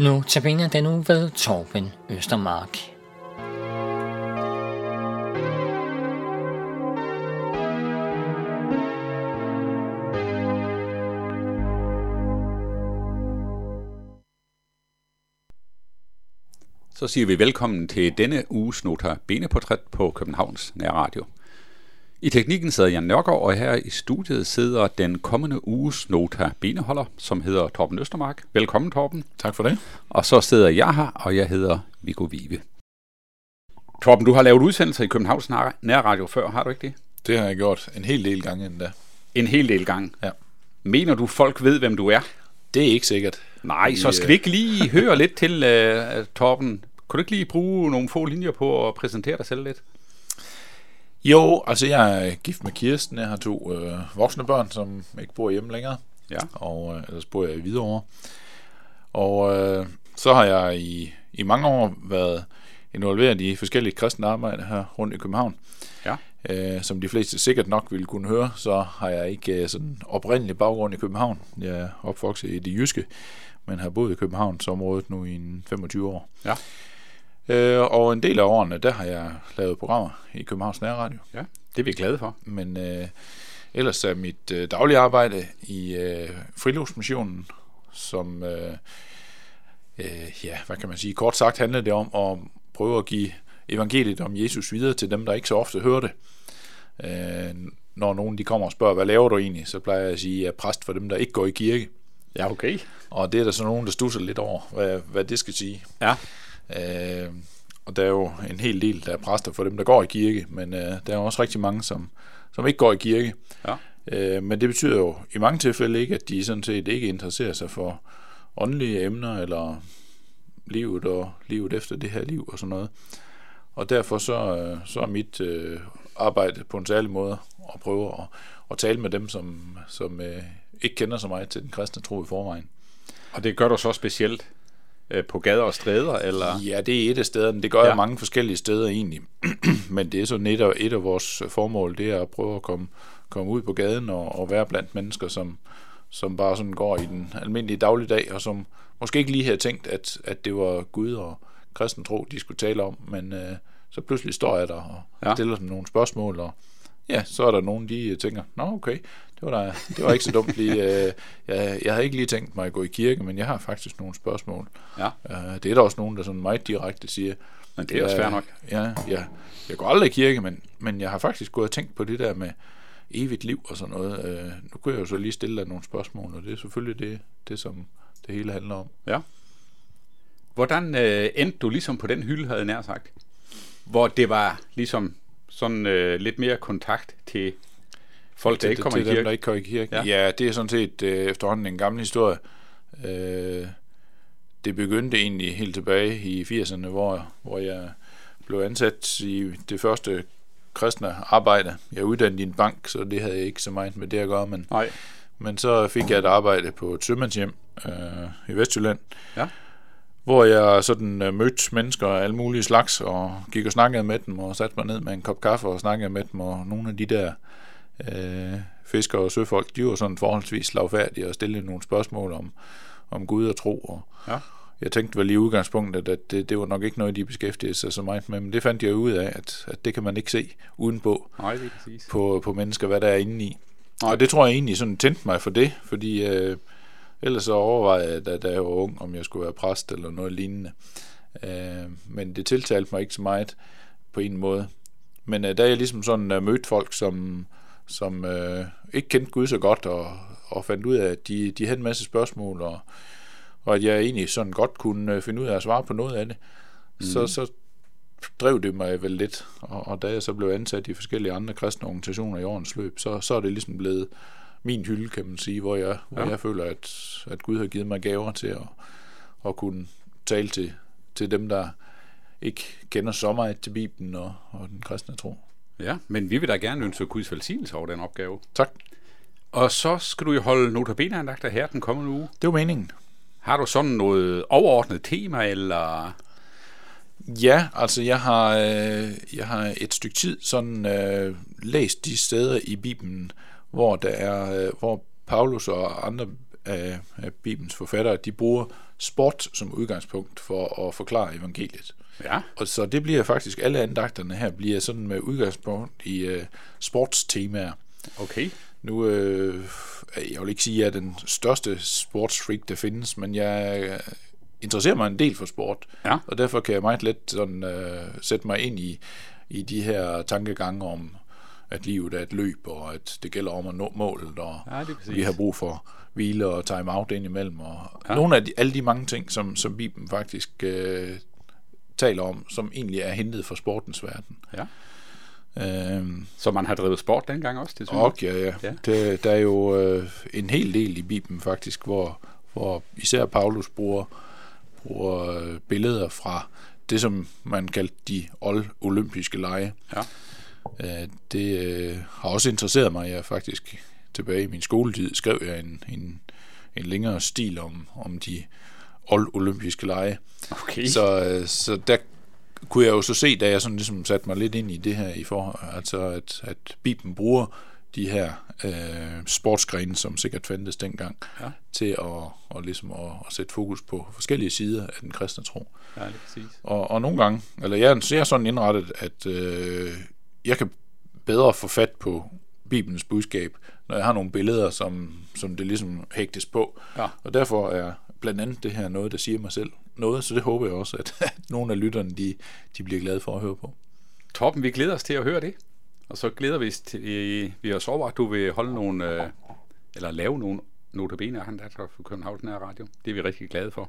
Nu tabiner den nu ved Torben Østermark. Så siger vi velkommen til denne uges Nota Beneportræt på Københavns Nærradio. I teknikken sidder Jan Nørgaard, og her i studiet sidder den kommende uges Nota Beneholder, som hedder Torben Østermark. Velkommen, Torben. Tak for det. Og så sidder jeg her, og jeg hedder Viggo Vive. Torben, du har lavet udsendelser i Københavns Nærradio før, har du ikke det? Det har jeg gjort en hel del gange endda. En hel del gange? Ja. Mener du, folk ved, hvem du er? Det er ikke sikkert. Nej, så skal vi ikke lige høre lidt til, uh, Torben. Kunne du ikke lige bruge nogle få linjer på at præsentere dig selv lidt? Jo, altså jeg er gift med Kirsten. Jeg har to øh, voksne børn, som ikke bor hjemme længere. Ja. Og øh, ellers bor jeg i Hvidovre. Og øh, så har jeg i, i mange år været involveret i forskellige kristne arbejder her rundt i København. Ja. Øh, som de fleste sikkert nok ville kunne høre, så har jeg ikke øh, sådan oprindelig baggrund i København. Jeg er opvokset i det jyske, men har boet i Københavnsområdet nu i en 25 år. Ja. Øh, og en del af årene, der har jeg lavet programmer i Københavns Nærradio. Ja, det er vi glade for. Men øh, ellers er mit øh, daglige arbejde i øh, friluftsmissionen, som, øh, øh, ja, hvad kan man sige, kort sagt handler det om at prøve at give evangeliet om Jesus videre til dem, der ikke så ofte hører det. Øh, når nogen de kommer og spørger, hvad laver du egentlig, så plejer jeg at sige, at jeg er præst for dem, der ikke går i kirke. Ja, okay. Og det er der så nogen, der stusser lidt over, hvad, hvad det skal sige. Ja. Øh, og der er jo en hel del, der er præster for dem, der går i kirke, men øh, der er også rigtig mange, som, som ikke går i kirke. Ja. Øh, men det betyder jo i mange tilfælde ikke, at de sådan set ikke interesserer sig for åndelige emner, eller livet og livet efter det her liv og sådan noget. Og derfor så, øh, så er mit øh, arbejde på en særlig måde at prøve at, at tale med dem, som, som øh, ikke kender så meget til den kristne tro i forvejen. Og det gør du så specielt øh, på gader og stræder, eller? Ja, det er et af stederne. Det gør ja. jeg mange forskellige steder egentlig. Men det er sådan et af, et af vores formål, det er at prøve at komme, komme ud på gaden og, og være blandt mennesker, som, som bare sådan går i den almindelige dagligdag, og som måske ikke lige havde tænkt, at, at det var Gud og kristen tro, de skulle tale om, men øh, så pludselig står jeg der og ja. stiller dem nogle spørgsmål, og ja, så er der nogen, de tænker, nå okay, det var, da, det var ikke så dumt lige. Øh, jeg, jeg havde ikke lige tænkt mig at gå i kirke, men jeg har faktisk nogle spørgsmål. Ja. Øh, det er der også nogen, der sådan meget direkte siger. Men det er også fair nok. Ja, ja, jeg går aldrig i kirke, men, men jeg har faktisk gået og tænkt på det der med evigt liv og sådan noget. Øh, nu kunne jeg jo så lige stille dig nogle spørgsmål, og det er selvfølgelig det, det som det hele handler om. Ja. Hvordan øh, endte du ligesom på den hylde, havde jeg nær sagt? Hvor det var ligesom sådan øh, lidt mere kontakt til folk, der ikke kommer til i kirke? Dem, der ikke kommer i kirke. Ja. Ja, ja det er sådan set øh, efterhånden en gammel historie. Øh, det begyndte egentlig helt tilbage i 80'erne, hvor, hvor jeg blev ansat i det første kristne arbejde. Jeg er uddannet i en bank, så det havde jeg ikke så meget med det at gøre, men, Nej. men så fik jeg et arbejde på et sømandshjem øh, i Vestjylland, Ja. hvor jeg sådan øh, mødte mennesker af alle mulige slags, og gik og snakkede med dem, og satte mig ned med en kop kaffe og snakkede med dem, og nogle af de der øh, fiskere og søfolk, de var sådan forholdsvis slagfærdige og stillede nogle spørgsmål om, om Gud og tro, og Ja. jeg tænkte vel i udgangspunktet, at det, det var nok ikke noget, de beskæftigede sig så meget med, men det fandt jeg ud af, at, at det kan man ikke se udenpå Nej, det er på, på mennesker, hvad der er inde i. Nej. Og det tror jeg egentlig sådan tændte mig for det, fordi øh, ellers så overvejede jeg, da, da jeg var ung, om jeg skulle være præst eller noget lignende. Øh, men det tiltalte mig ikke så meget på en måde. Men øh, da jeg ligesom sådan øh, mødte folk, som, som øh, ikke kendte Gud så godt, og, og fandt ud af, at de, de havde en masse spørgsmål, og, og at jeg egentlig sådan godt kunne øh, finde ud af at svare på noget af det, mm. så, så drev det mig vel lidt. Og, og da jeg så blev ansat i forskellige andre kristne organisationer i årens løb, så, så er det ligesom blevet min hylde, kan man sige, hvor jeg, hvor Ja. jeg føler, at, at Gud har givet mig gaver til at, at kunne tale til, til dem, der ikke kender så meget til Bibelen og, og den kristne tro. Ja, men vi vil da gerne ønske Guds velsignelse over den opgave. Tak. Og så skal du jo holde notabeneandagter her den kommende uge. Det var meningen. Har du sådan noget overordnet tema, eller... Ja, altså jeg har, øh, jeg har et stykke tid sådan øh, læst de steder i Bibelen, hvor der er, øh, hvor Paulus og andre af, af Bibelens forfattere, de bruger sport som udgangspunkt for at forklare evangeliet. Ja. Og så det bliver faktisk, alle andagterne her bliver sådan med udgangspunkt i øh, sportstemaer. Okay. Nu, øh, jeg vil ikke sige, at jeg er den største sportsfreak, der findes, men jeg øh, interesserer mig en del for sport. Ja. Og derfor kan jeg meget let sådan, øh, sætte mig ind i, i de her tankegange om, at livet er et løb, og at det gælder om at nå målet, og Ja, vi har brug for hvile og time out indimellem, og Ja. nogle af de, alle de mange ting, som, som Bibelen faktisk øh, taler om, som egentlig er hentet fra sportens verden. Ja. Øhm, Så man har drevet sport dengang også, det synes jeg. ja, ja. Ja. Det, der er jo øh, en hel del i Bibelen faktisk, hvor, hvor især Paulus bruger, bruger øh, billeder fra det, som man kaldte de olympiske lege. Ja. Øh, det øh, har også interesseret mig. Jeg faktisk tilbage i min skoletid skrev jeg en, en, en længere stil om, om de olympiske lege. Okay. Så, øh, så der kunne jeg jo så se, da jeg sådan ligesom satte mig lidt ind i det her, i forhold, altså at, at Bibelen bruger de her øh, sportsgrene, som sikkert fandtes dengang, Ja. til at, og ligesom at, at sætte fokus på forskellige sider af den kristne tro. Ja, det er præcis. Og, og nogle gange, eller jeg er- jeg er sådan indrettet, at øh, jeg kan bedre få fat på Bibelens budskab, når jeg har nogle billeder, som, som det ligesom hægtes på. Ja. Og derfor er blandt andet det her noget, der siger mig selv noget, så det håber jeg også, at, at nogle af lytterne, de, de bliver glade for at høre på. Torben, vi glæder os til at høre det. Og så glæder vi os til, vi har så at du vil holde nogle, øh, eller lave nogle notabene af han der fra Københavns Nær Radio. Det er vi rigtig glade for.